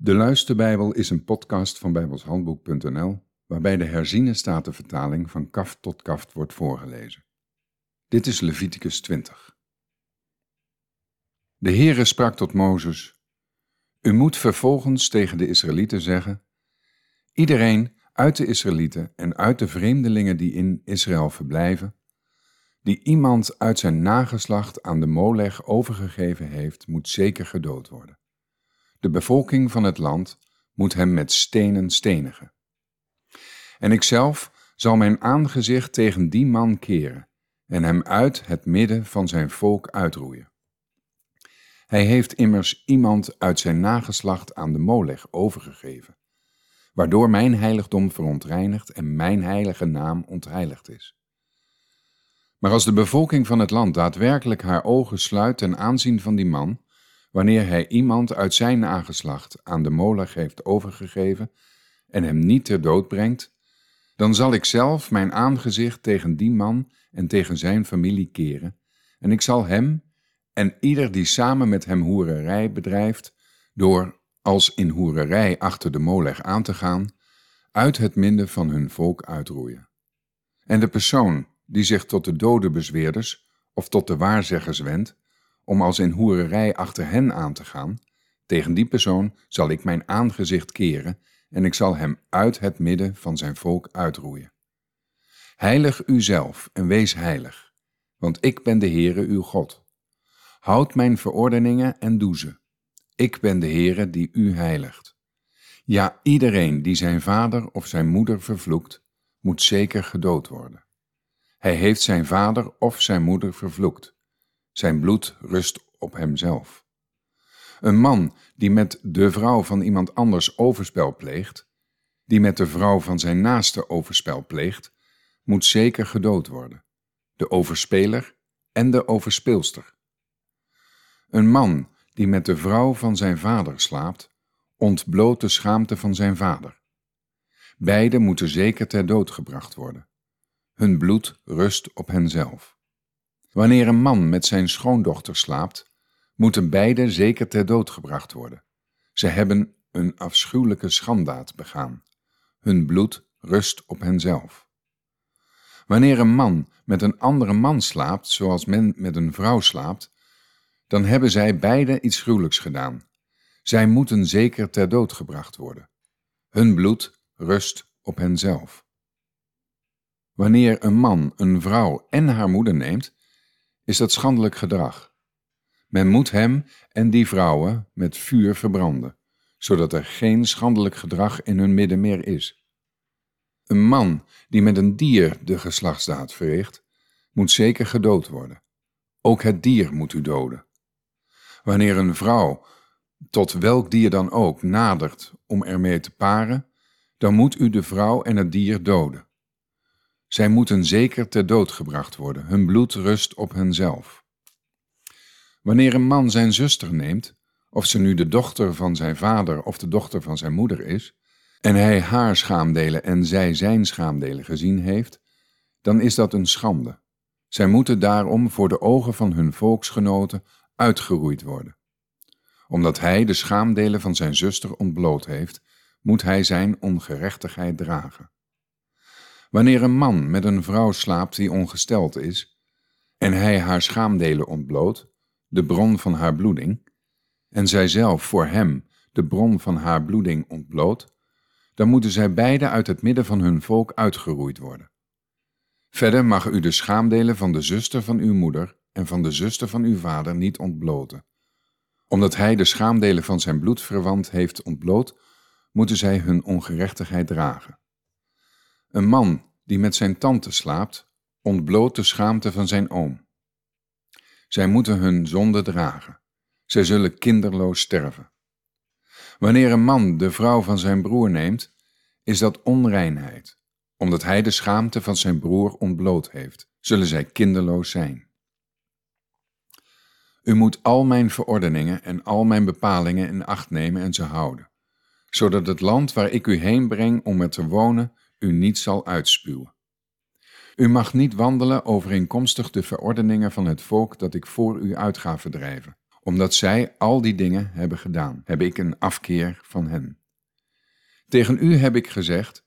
De Luisterbijbel is een podcast van bijbelshandboek.nl waarbij de herziene statenvertaling van kaft tot kaft wordt voorgelezen. Dit is Leviticus 20. De Heere sprak tot Mozes: U moet vervolgens tegen de Israëlieten zeggen: Iedereen uit de Israëlieten en uit de vreemdelingen die in Israël verblijven, die iemand uit zijn nageslacht aan de Molech overgegeven heeft, moet zeker gedood worden. De bevolking van het land moet hem met stenen stenigen. En ikzelf zal mijn aangezicht tegen die man keren en hem uit het midden van zijn volk uitroeien. Hij heeft immers iemand uit zijn nageslacht aan de Molech overgegeven, waardoor mijn heiligdom verontreinigd en mijn heilige naam ontheiligd is. Maar als de bevolking van het land daadwerkelijk haar ogen sluit ten aanzien van die man, wanneer hij iemand uit zijn nageslacht aan de Molech heeft overgegeven en hem niet ter dood brengt, dan zal ik zelf mijn aangezicht tegen die man en tegen zijn familie keren, en ik zal hem en ieder die samen met hem hoererij bedrijft, door als in hoererij achter de Molech aan te gaan, uit het midden van hun volk uitroeien. En de persoon die zich tot de dode bezweerders of tot de waarzeggers wendt, om als in hoererij achter hen aan te gaan, tegen die persoon zal ik mijn aangezicht keren en ik zal hem uit het midden van zijn volk uitroeien. Heilig uzelf en wees heilig, want ik ben de Heere uw God. Houd mijn verordeningen en doe ze. Ik ben de Heere die u heiligt. Ja, iedereen die zijn vader of zijn moeder vervloekt, moet zeker gedood worden. Hij heeft zijn vader of zijn moeder vervloekt. Zijn bloed rust op hemzelf. Een man die met de vrouw van iemand anders overspel pleegt, die met de vrouw van zijn naaste overspel pleegt, moet zeker gedood worden. De overspeler en de overspeelster. Een man die met de vrouw van zijn vader slaapt, ontbloot de schaamte van zijn vader. Beiden moeten zeker ter dood gebracht worden. Hun bloed rust op henzelf. Wanneer een man met zijn schoondochter slaapt, moeten beide zeker ter dood gebracht worden. Ze hebben een afschuwelijke schandaad begaan. Hun bloed rust op henzelf. Wanneer een man met een andere man slaapt, zoals men met een vrouw slaapt, dan hebben zij beide iets gruwelijks gedaan. Zij moeten zeker ter dood gebracht worden. Hun bloed rust op henzelf. Wanneer een man een vrouw en haar moeder neemt, is dat schandelijk gedrag. Men moet hem en die vrouwen met vuur verbranden, zodat er geen schandelijk gedrag in hun midden meer is. Een man die met een dier de geslachtsdaad verricht, moet zeker gedood worden. Ook het dier moet u doden. Wanneer een vrouw, tot welk dier dan ook, nadert om ermee te paren, dan moet u de vrouw en het dier doden. Zij moeten zeker ter dood gebracht worden, hun bloed rust op henzelf. Wanneer een man zijn zuster neemt, of ze nu de dochter van zijn vader of de dochter van zijn moeder is, en hij haar schaamdelen en zij zijn schaamdelen gezien heeft, dan is dat een schande. Zij moeten daarom voor de ogen van hun volksgenoten uitgeroeid worden. Omdat hij de schaamdelen van zijn zuster ontbloot heeft, moet hij zijn ongerechtigheid dragen. Wanneer een man met een vrouw slaapt die ongesteld is, en hij haar schaamdelen ontbloot, de bron van haar bloeding, en zij zelf voor hem de bron van haar bloeding ontbloot, dan moeten zij beide uit het midden van hun volk uitgeroeid worden. Verder mag u de schaamdelen van de zuster van uw moeder en van de zuster van uw vader niet ontbloten. Omdat hij de schaamdelen van zijn bloedverwant heeft ontbloot, moeten zij hun ongerechtigheid dragen. Een man die met zijn tante slaapt, ontbloot de schaamte van zijn oom. Zij moeten hun zonde dragen. Zij zullen kinderloos sterven. Wanneer een man de vrouw van zijn broer neemt, is dat onreinheid. Omdat hij de schaamte van zijn broer ontbloot heeft, zullen zij kinderloos zijn. U moet al mijn verordeningen en al mijn bepalingen in acht nemen en ze houden, zodat het land waar ik u heen breng om er te wonen u niet zal uitspuwen. U mag niet wandelen overeenkomstig de verordeningen van het volk dat ik voor u uit ga verdrijven, Omdat zij al die dingen hebben gedaan, heb ik een afkeer van hen. Tegen u heb ik gezegd: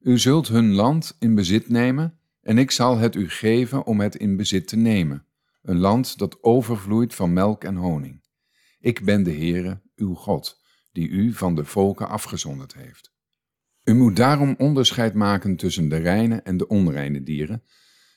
U zult hun land in bezit nemen, en ik zal het u geven om het in bezit te nemen, een land dat overvloeit van melk en honing. Ik ben de Heere, uw God, die u van de volken afgezonderd heeft. U moet daarom onderscheid maken tussen de reine en de onreine dieren,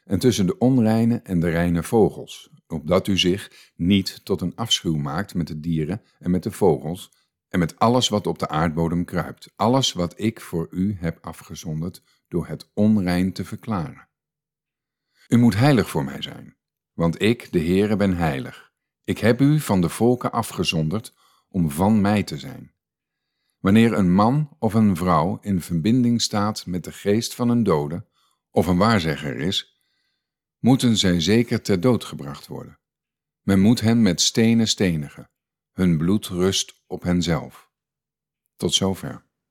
en tussen de onreine en de reine vogels, opdat u zich niet tot een afschuw maakt met de dieren en met de vogels en met alles wat op de aardbodem kruipt, alles wat ik voor u heb afgezonderd door het onrein te verklaren. U moet heilig voor mij zijn, want ik, de Heere, ben heilig. Ik heb u van de volken afgezonderd om van mij te zijn. Wanneer een man of een vrouw in verbinding staat met de geest van een dode of een waarzegger is, moeten zij zeker ter dood gebracht worden. Men moet hen met stenen stenigen. Hun bloed rust op henzelf. Tot zover.